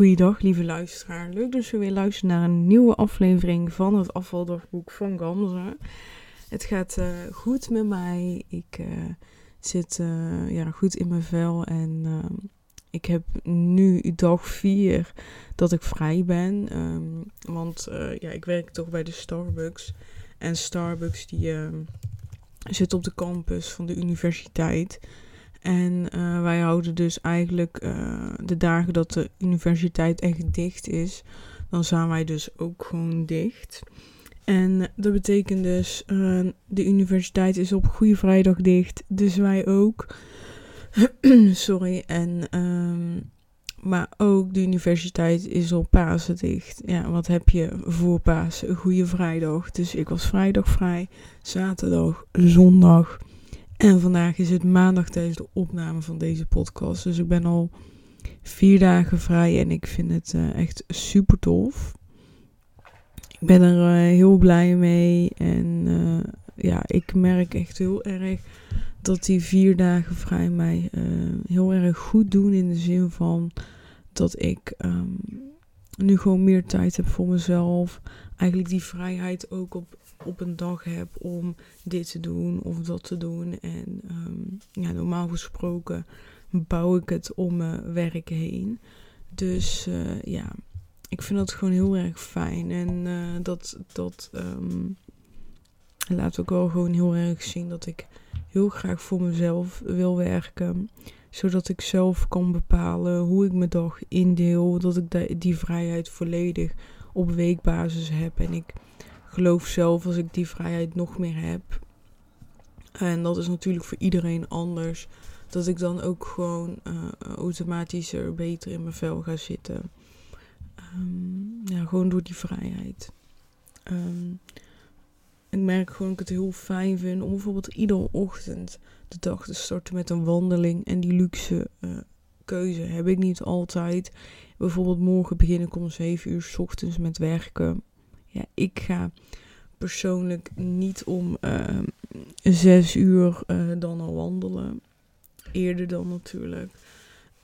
Goeiedag, lieve luisteraar. Leuk dat je weer luistert naar een nieuwe aflevering van het afvaldagboek van Gamze. Het gaat uh, goed met mij. Ik uh, zit uh, ja, goed in mijn vel en ehm, ik heb nu dag 4 dat ik vrij ben. Um, want ja, ik werk toch bij de Starbucks. En Starbucks die ehm, zit op de campus van de universiteit. En uh, wij houden dus eigenlijk uh, de dagen dat de universiteit echt dicht is, dan zijn wij dus ook gewoon dicht. En dat betekent dus, uh, de universiteit is op Goede Vrijdag dicht, dus wij ook. Sorry, en, um, maar ook de universiteit is op Pasen dicht. Ja, wat heb je voor Pasen? Goede Vrijdag. Dus ik was vrijdag vrij, zaterdag, zondag. En vandaag is het maandag tijdens de opname van deze podcast. Dus ik ben al vier dagen vrij en ik vind het uh, echt super tof. Ik ben er uh, heel blij mee. En uh, ja, ik merk echt heel erg dat die vier dagen vrij mij heel erg goed doen. In de zin van dat ik um, nu gewoon meer tijd heb voor mezelf. Eigenlijk die vrijheid ook op op een dag heb om dit te doen of dat te doen. En um, ja, normaal gesproken bouw ik het om mijn werk heen. Dus uh, ja, ik vind dat gewoon heel erg fijn. En uh, dat, dat um, laat ook wel gewoon heel erg zien dat ik heel graag voor mezelf wil werken. Zodat ik zelf kan bepalen hoe ik mijn dag indeel. Dat ik die vrijheid volledig op weekbasis heb. En ik geloof zelf als ik die vrijheid nog meer heb. En dat is natuurlijk voor iedereen anders. Dat ik dan ook gewoon uh, automatisch er beter in mijn vel ga zitten. Um, ja, gewoon door die vrijheid. Um, ik merk gewoon dat ik het heel fijn vind om bijvoorbeeld iedere ochtend de dag te starten met een wandeling. En die luxe uh, keuze heb ik niet altijd. Bijvoorbeeld morgen begin ik om 7 uur s ochtends met werken ja, ik ga persoonlijk niet om uh, zes uur uh, dan al wandelen. Eerder dan natuurlijk.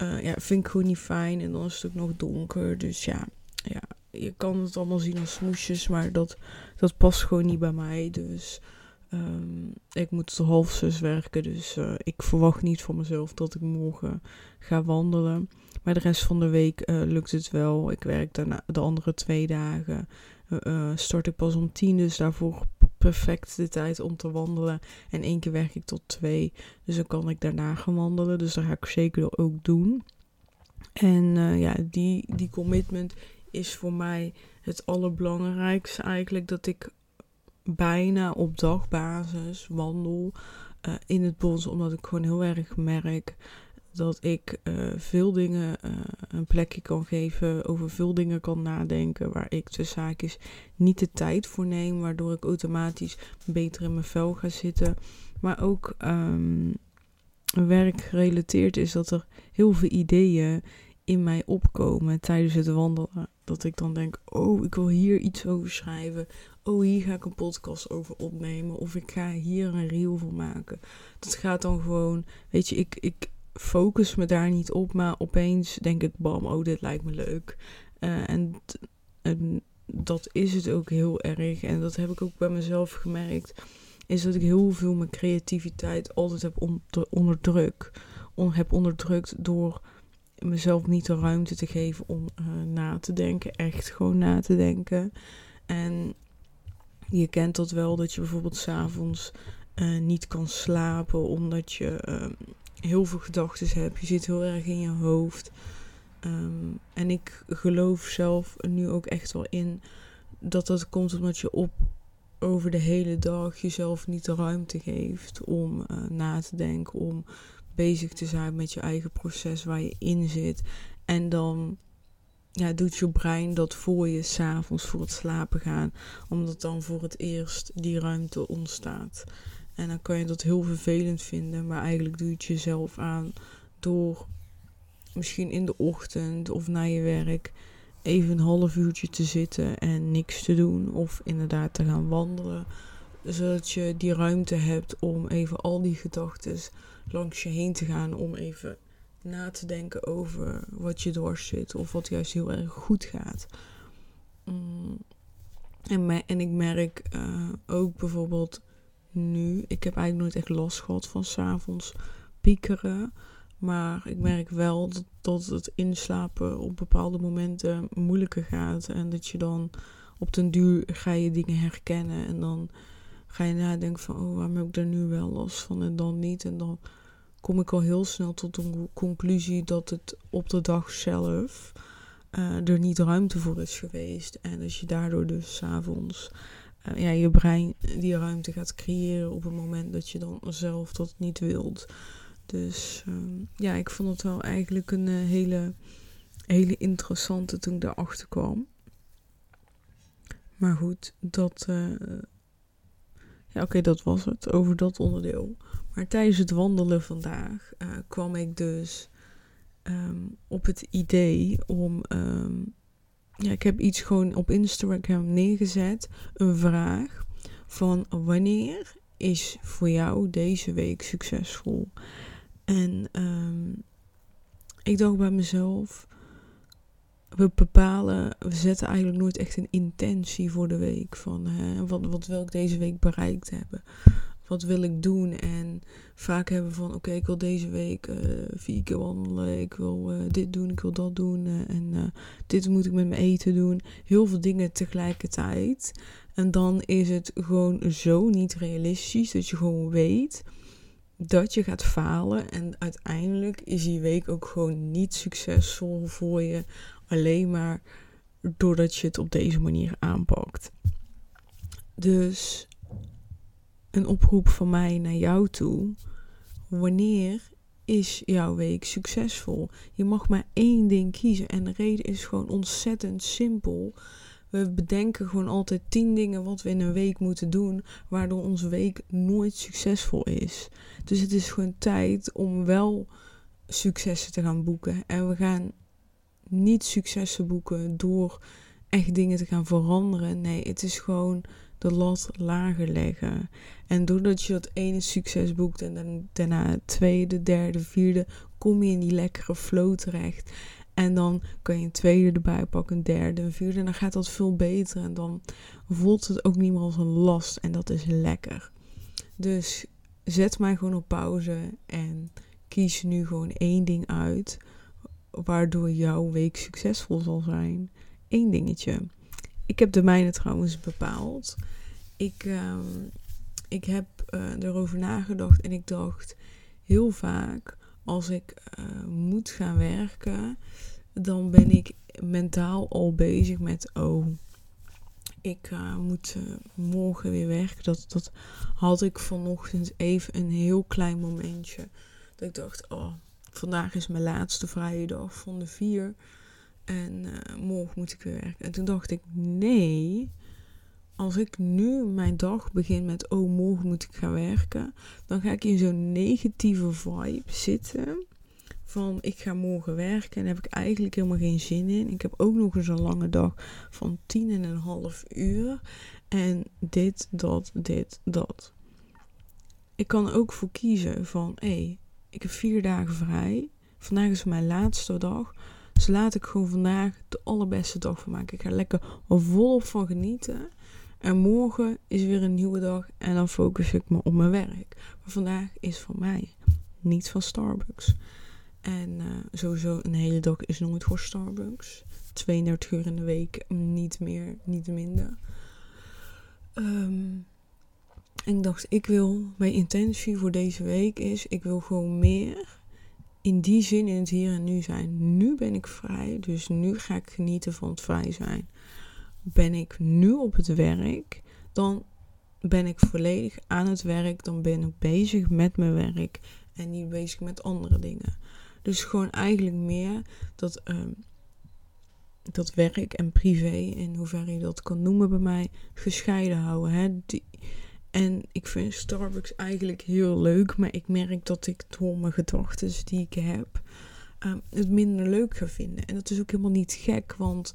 Uh, ja, vind ik gewoon niet fijn. En dan is het ook nog donker. Dus ja, ja je kan het allemaal zien als smoesjes. Maar dat, dat past gewoon niet bij mij. Dus um, ik moet tot half zes werken. Dus ik verwacht niet van mezelf dat ik morgen ga wandelen. Maar de rest van de week lukt het wel. Ik werk daarna de andere twee dagen uh, start ik pas om tien, dus daarvoor perfect de tijd om te wandelen. En één keer werk ik tot twee, dus dan kan ik daarna gaan wandelen. Dus dat ga ik zeker ook doen. En uh, ja, die, die commitment is voor mij het allerbelangrijkste eigenlijk. Dat ik bijna op dagbasis wandel in het bos. Omdat ik gewoon heel erg merk dat ik uh, veel dingen uh, een plekje kan geven, over veel dingen kan nadenken, waar ik tussen zaakjes niet de tijd voor neem, waardoor ik automatisch beter in mijn vel ga zitten. Maar ook um, werk gerelateerd is dat er heel veel ideeën in mij opkomen tijdens het wandelen. Dat ik dan denk, oh, ik wil hier iets over schrijven. Oh, hier ga ik een podcast over opnemen. Of ik ga hier een reel voor maken. Dat gaat dan gewoon, weet je, ik, ik, focus me daar niet op, maar opeens denk ik, bam, oh, dit lijkt me leuk. Uh, en, en, dat is het ook heel erg. En dat heb ik ook bij mezelf gemerkt. Is dat ik heel veel mijn creativiteit altijd heb onderdrukt. On, heb onderdrukt door mezelf niet de ruimte te geven om uh, na te denken. Echt gewoon na te denken. En je kent dat wel, dat je bijvoorbeeld s'avonds uh, niet kan slapen omdat je uh, heel veel gedachten hebt. Je zit heel erg in je hoofd. Um, en ik geloof zelf nu ook echt wel in dat dat komt omdat je op over de hele dag jezelf niet de ruimte geeft om uh, na te denken, om bezig te zijn met je eigen proces waar je in zit. En dan ja, doet je brein dat voor je s'avonds voor het slapen gaan, omdat dan voor het eerst die ruimte ontstaat. En dan kan je dat heel vervelend vinden, maar eigenlijk doe je het jezelf aan door misschien in de ochtend of na je werk even een half uurtje te zitten en niks te doen. Of inderdaad te gaan wandelen. Zodat je die ruimte hebt om even al die gedachten langs je heen te gaan. Om even na te denken over wat je dwars zit of wat juist heel erg goed gaat. Mm. En, en ik merk uh, ook bijvoorbeeld nu, ik heb eigenlijk nooit echt last gehad van s'avonds piekeren. Maar ik merk wel dat, dat het inslapen op bepaalde momenten moeilijker gaat. En dat je dan op den duur ga je dingen herkennen. En dan ga je nadenken van, oh, waarom heb ik daar nu wel last van en dan niet? En dan kom ik al heel snel tot de conclusie dat het op de dag zelf uh, er niet ruimte voor is geweest. En als je daardoor dus s'avonds uh, ja, je brein die ruimte gaat creëren op het moment dat je dan zelf dat niet wilt. Dus uh, ja, ik vond het wel eigenlijk een uh, hele, hele interessante toen ik daarachter kwam. Maar goed, dat. ja, oké, dat was het over dat onderdeel. Maar tijdens het wandelen vandaag kwam ik dus um, op het idee om. Um, ja, ik heb iets gewoon op Instagram neergezet. Een vraag van wanneer is voor jou deze week succesvol? En um, ik dacht bij mezelf. We bepalen, we zetten eigenlijk nooit echt een intentie voor de week. Van hè, wat, wat wil ik deze week bereikt hebben? Wat wil ik doen? En vaak hebben we van, oké, ik wil deze week uh, vier keer wandelen, ik wil uh, dit doen, ik wil dat doen uh, en dit moet ik met mijn eten doen. Heel veel dingen tegelijkertijd. En dan is het gewoon zo niet realistisch dat je gewoon weet dat je gaat falen. En uiteindelijk is die week ook gewoon niet succesvol voor je. Alleen maar doordat je het op deze manier aanpakt. Dus een oproep van mij naar jou toe. Wanneer is jouw week succesvol? Je mag maar één ding kiezen. En de reden is gewoon ontzettend simpel. We bedenken gewoon altijd tien dingen wat we in een week moeten doen, waardoor onze week nooit succesvol is. Dus het is gewoon tijd om wel successen te gaan boeken. En we gaan niet successen boeken door echt dingen te gaan veranderen. Nee, het is gewoon de lat lager leggen. En doordat je dat ene succes boekt en dan daarna het tweede, derde, vierde, kom je in die lekkere flow terecht. En dan kan je een tweede erbij pakken, een derde, een vierde. En dan gaat dat veel beter. En dan voelt het ook niet meer als een last. En dat is lekker. Dus zet mij gewoon op pauze. En kies nu gewoon één ding uit. Waardoor jouw week succesvol zal zijn. Eén dingetje. Ik heb de mijne trouwens bepaald. Ik, uh, ik heb uh, erover nagedacht en ik dacht heel vaak als ik uh, moet gaan werken, dan ben ik mentaal al bezig met oh, ik uh, moet morgen weer werken. Dat, dat had ik vanochtend even een heel klein momentje. Dat ik dacht, oh, vandaag is mijn laatste vrije dag van de vier. En uh, morgen moet ik weer werken. En toen dacht ik, nee, als ik nu mijn dag begin met, oh, morgen moet ik gaan werken, dan ga ik in zo'n negatieve vibe zitten. Van ik ga morgen werken en heb ik eigenlijk helemaal geen zin in. Ik heb ook nog eens een lange dag van tien en een half uur. En dit, dat, dit, dat. Ik kan ook voor kiezen van hé, hey, ik heb vier dagen vrij. Vandaag is mijn laatste dag. Dus laat ik gewoon vandaag de allerbeste dag van maken. Ik ga lekker volop van genieten. En morgen is weer een nieuwe dag en dan focus ik me op mijn werk. Maar vandaag is van mij, niet van Starbucks. En uh, sowieso een hele dag is nooit voor Starbucks. 32 uur in de week, niet meer, niet minder. Um, en ik dacht, ik wil, mijn intentie voor deze week is, ik wil gewoon meer in die zin in het hier en nu zijn. Nu ben ik vrij, dus nu ga ik genieten van het vrij zijn. Ben ik nu op het werk, dan ben ik volledig aan het werk, dan ben ik bezig met mijn werk en niet bezig met andere dingen. Dus gewoon eigenlijk meer dat, um, dat werk en privé, in hoeverre je dat kan noemen bij mij, gescheiden houden. Hè? Die, en ik vind Starbucks eigenlijk heel leuk, maar ik merk dat ik door mijn gedachten die ik heb, um, het minder leuk ga vinden. En dat is ook helemaal niet gek, want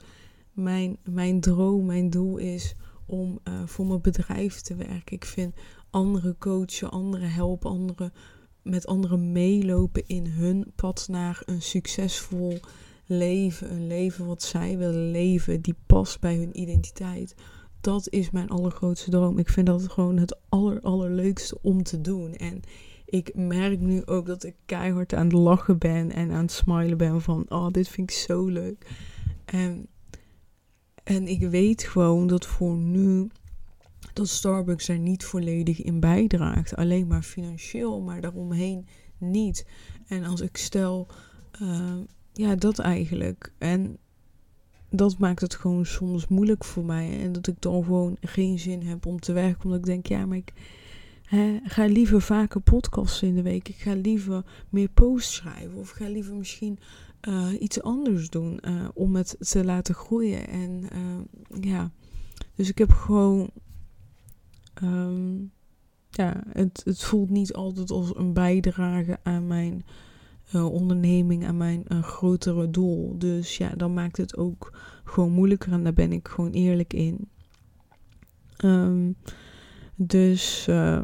mijn, mijn droom, mijn doel is om uh, voor mijn bedrijf te werken. Ik vind anderen coachen, anderen helpen, anderen met anderen meelopen in hun pad naar een succesvol leven. Een leven wat zij willen leven, die past bij hun identiteit. Dat is mijn allergrootste droom. Ik vind dat gewoon het aller, allerleukste om te doen. En ik merk nu ook dat ik keihard aan het lachen ben en aan het smilen ben van, oh, dit vind ik zo leuk. En, en ik weet gewoon dat voor nu dat Starbucks er niet volledig in bijdraagt. Alleen maar financieel, maar daaromheen niet. En als ik stel, uh, ja, dat eigenlijk. En dat maakt het gewoon soms moeilijk voor mij. En dat ik dan gewoon geen zin heb om te werken. Omdat ik denk, ja, maar ik hè, ga liever vaker podcasts in de week. Ik ga liever meer posts schrijven. Of ga liever misschien uh, iets anders doen uh, om het te laten groeien. En uh, ja, dus ik heb gewoon Um, ja, het, het voelt niet altijd als een bijdrage aan mijn uh, onderneming, aan mijn uh, grotere doel. Dus ja, dan maakt het ook gewoon moeilijker en daar ben ik gewoon eerlijk in. Um, dus, uh,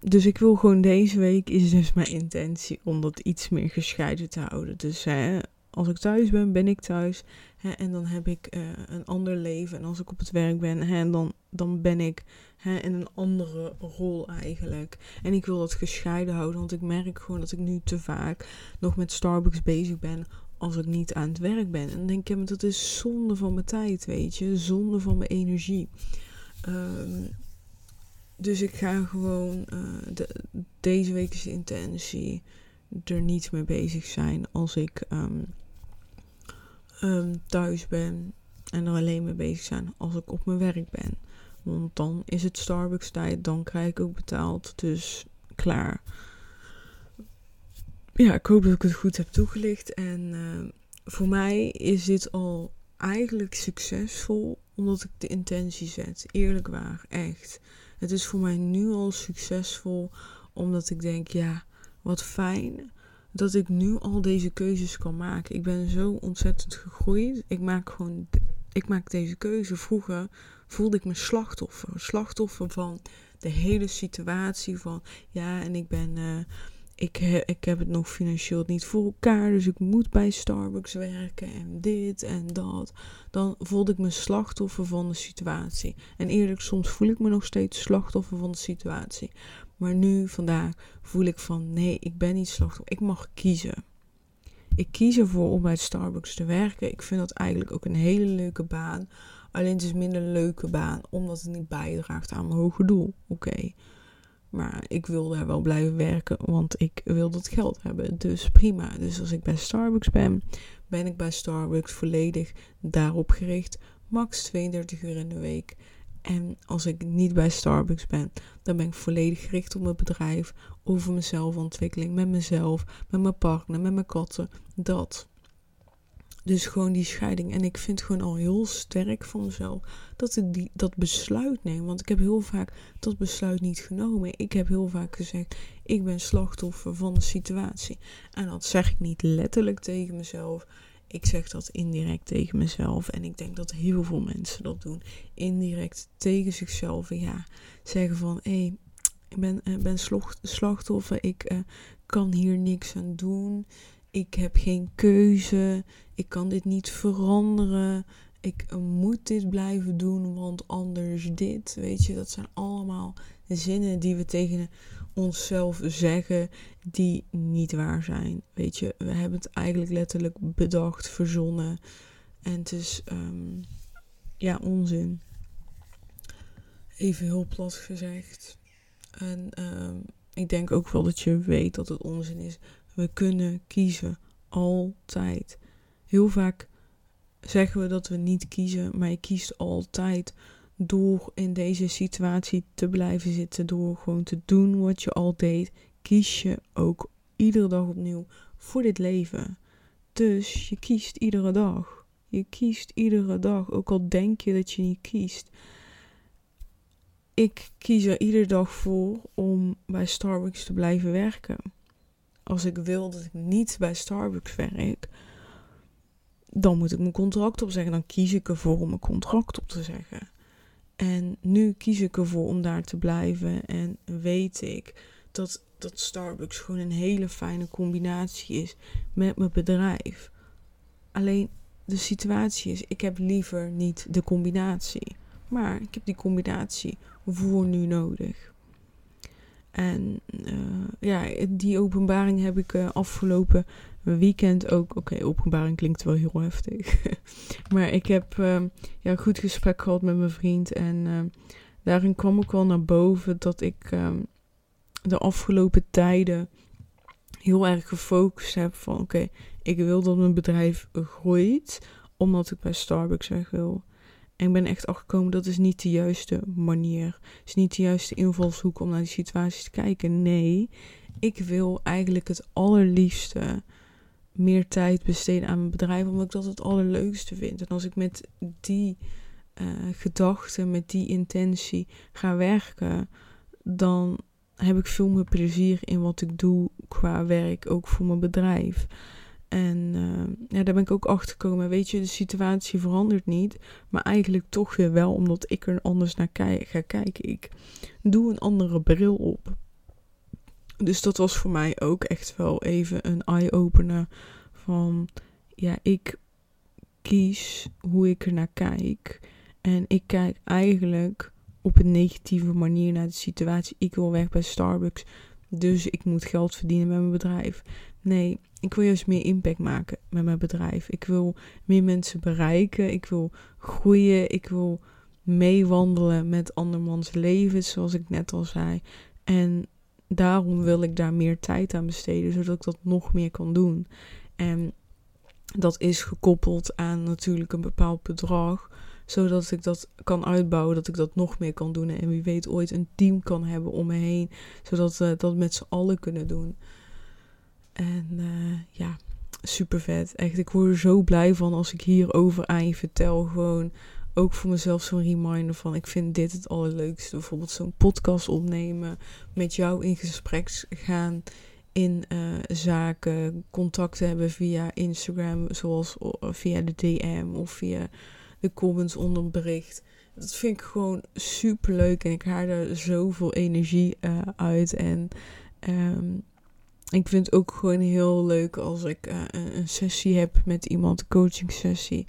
dus ik wil gewoon deze week, is dus mijn intentie om dat iets meer gescheiden te houden. Dus hè, als ik thuis ben, ben ik thuis. En dan heb ik uh, een ander leven. En als ik op het werk ben, hè, dan, dan ben ik hè, in een andere rol eigenlijk. En ik wil dat gescheiden houden, want ik merk gewoon dat ik nu te vaak nog met Starbucks bezig ben als ik niet aan het werk ben. En dan denk ik, dat is zonde van mijn tijd, weet je. Zonde van mijn energie. Um, dus ik ga gewoon, de, deze week is de intentie er niet mee bezig zijn als ik um, um, thuis ben en er alleen mee bezig zijn als ik op mijn werk ben. Want dan is het Starbucks tijd, dan krijg ik ook betaald. Dus klaar. Ja, ik hoop dat ik het goed heb toegelicht. En uh, voor mij is dit al eigenlijk succesvol omdat ik de intentie zet. Eerlijk waar, echt. Het is voor mij nu al succesvol omdat ik denk, ja, wat fijn dat ik nu al deze keuzes kan maken. Ik ben zo ontzettend gegroeid. Ik maak gewoon, ik maak deze keuze. Vroeger voelde ik me slachtoffer. Slachtoffer van de hele situatie van, ja, en ik ben, uh, ik, ik heb het nog financieel niet voor elkaar, dus ik moet bij Starbucks werken en dit en dat. Dan voelde ik me slachtoffer van de situatie. En eerlijk, soms voel ik me nog steeds slachtoffer van de situatie. Maar nu, vandaag, voel ik van nee, ik ben niet slachtoffer. Ik mag kiezen. Ik kies ervoor om bij Starbucks te werken. Ik vind dat eigenlijk ook een hele leuke baan. Alleen het is minder een leuke baan, omdat het niet bijdraagt aan mijn hoge doel. Oké. Maar ik wil daar wel blijven werken, want ik wil dat geld hebben. Dus prima. Dus als ik bij Starbucks ben, ben ik bij Starbucks volledig daarop gericht. Max 32 uur in de week. En als ik niet bij Starbucks ben, dan ben ik volledig gericht op mijn bedrijf, over mezelf, ontwikkeling, met mezelf, met mijn partner, met mijn katten. Dat. Dus gewoon die scheiding. En ik vind gewoon al heel sterk van mezelf dat ik die, dat besluit neem. Want ik heb heel vaak dat besluit niet genomen. Ik heb heel vaak gezegd, ik ben slachtoffer van de situatie. En dat zeg ik niet letterlijk tegen mezelf. Ik zeg dat indirect tegen mezelf. En ik denk dat heel veel mensen dat doen. Indirect tegen zichzelf. Ja, zeggen van hé, hey, ik ben, uh, ben slachtoffer. Ik uh, kan hier niks aan doen. Ik heb geen keuze. Ik kan dit niet veranderen. Ik uh, moet dit blijven doen, want anders dit. Weet je, dat zijn allemaal zinnen die we tegen onszelf zeggen die niet waar zijn. Weet je, we hebben het eigenlijk letterlijk bedacht, verzonnen. En het is, um, ja, onzin. Even heel plat gezegd. En um, ik denk ook wel dat je weet dat het onzin is. We kunnen kiezen. Altijd. Heel vaak zeggen we dat we niet kiezen, maar je kiest altijd door in deze situatie te blijven zitten, door gewoon te doen wat je al deed, kies je ook iedere dag opnieuw voor dit leven. Dus je kiest iedere dag. Je kiest iedere dag, ook al denk je dat je niet kiest. Ik kies er iedere dag voor om bij Starbucks te blijven werken. Als ik wil dat ik niet bij Starbucks werk, dan moet ik mijn contract opzeggen. Dan kies ik ervoor om mijn contract op te zeggen. En nu kies ik ervoor om daar te blijven en weet ik dat dat Starbucks gewoon een hele fijne combinatie is met mijn bedrijf. Alleen de situatie is, ik heb liever niet de combinatie. Maar ik heb die combinatie voor nu nodig. En uh, ja, die openbaring heb ik uh, afgelopen weekend ook. Oké, openbaring klinkt wel heel heftig. maar ik heb uh, ja, goed gesprek gehad met mijn vriend. En daarin kwam ook wel naar boven dat ik ehm, de afgelopen tijden heel erg gefocust heb van oké, ik wil dat mijn bedrijf groeit, omdat ik bij Starbucks weg wil. En ik ben echt achtergekomen dat is niet de juiste manier. Het is niet de juiste invalshoek om naar die situatie te kijken. Nee, ik wil eigenlijk het allerliefste meer tijd besteden aan mijn bedrijf, omdat ik dat het allerleukste vind. En als ik met die uh, gedachten, met die intentie ga werken, dan heb ik veel meer plezier in wat ik doe qua werk, ook voor mijn bedrijf. En uh, ja, daar ben ik ook achter gekomen. Weet je, de situatie verandert niet. Maar eigenlijk toch weer wel, omdat ik er anders naar ga kijken. Ik doe een andere bril op. Dus dat was voor mij ook echt wel even een eye-opener. Van ja, ik kies hoe ik er naar kijk. En ik kijk eigenlijk op een negatieve manier naar de situatie. Ik wil weg bij Starbucks. Dus ik moet geld verdienen met mijn bedrijf. Nee, ik wil juist meer impact maken met mijn bedrijf. Ik wil meer mensen bereiken. Ik wil groeien. Ik wil meewandelen met andermans leven, zoals ik net al zei. En daarom wil ik daar meer tijd aan besteden, zodat ik dat nog meer kan doen. En dat is gekoppeld aan natuurlijk een bepaald bedrag zodat ik dat kan uitbouwen, dat ik dat nog meer kan doen. En wie weet ooit een team kan hebben om me heen, zodat we dat met z'n allen kunnen doen. En uh, ja, super vet. Echt, ik word er zo blij van als ik hierover aan je vertel. Gewoon ook voor mezelf zo'n reminder van ik vind dit het allerleukste. Bijvoorbeeld zo'n podcast opnemen, met jou in gesprek gaan in uh, zaken, contacten hebben via Instagram, zoals via de DM of via de comments onder een bericht. Dat vind ik gewoon super leuk en ik haal er zoveel energie uh, uit. En um, ik vind het ook gewoon heel leuk als ik uh, een sessie heb met iemand, coaching sessie.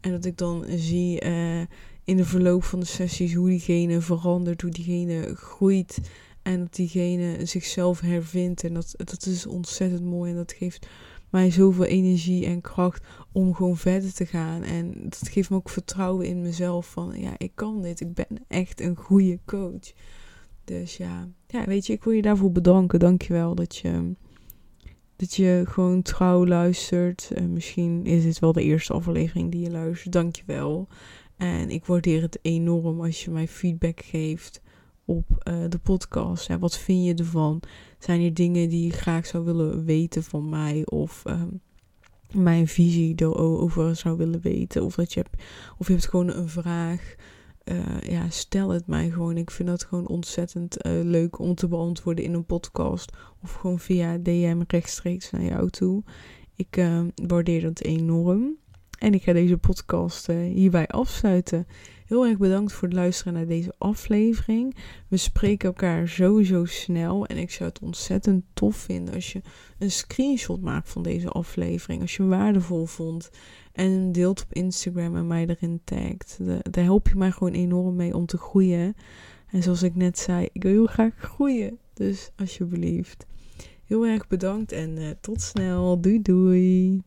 En dat ik dan zie uh, in de verloop van de sessies hoe diegene verandert, hoe diegene groeit. En dat diegene zichzelf hervindt. En dat, dat is ontzettend mooi. En dat geeft mij zoveel energie en kracht om gewoon verder te gaan. En dat geeft me ook vertrouwen in mezelf. Van ja, ik kan dit. Ik ben echt een goede coach. Dus ja, ja weet je, ik wil je daarvoor bedanken. Dankjewel dat je, dat je gewoon trouw luistert. Misschien is dit wel de eerste aflevering die je luistert. Dankjewel. En ik waardeer het enorm als je mij feedback geeft op uh, de podcast. Ja, wat vind je ervan? Zijn er dingen die je graag zou willen weten van mij? Of um, mijn visie erover zou willen weten? Of, dat je hebt, of je hebt gewoon een vraag. Uh, ja, stel het mij gewoon. Ik vind dat gewoon ontzettend uh, leuk om te beantwoorden in een podcast. Of gewoon via DM rechtstreeks naar jou toe. Ik uh, waardeer dat enorm. En ik ga deze podcast hierbij afsluiten. Heel erg bedankt voor het luisteren naar deze aflevering. We spreken elkaar sowieso snel. En ik zou het ontzettend tof vinden als je een screenshot maakt van deze aflevering. Als je hem waardevol vond. En deelt op Instagram en mij erin tagt. Daar help je mij gewoon enorm mee om te groeien. En zoals ik net zei, ik wil heel graag groeien. Dus alsjeblieft. Heel erg bedankt en uh, tot snel. Doei doei.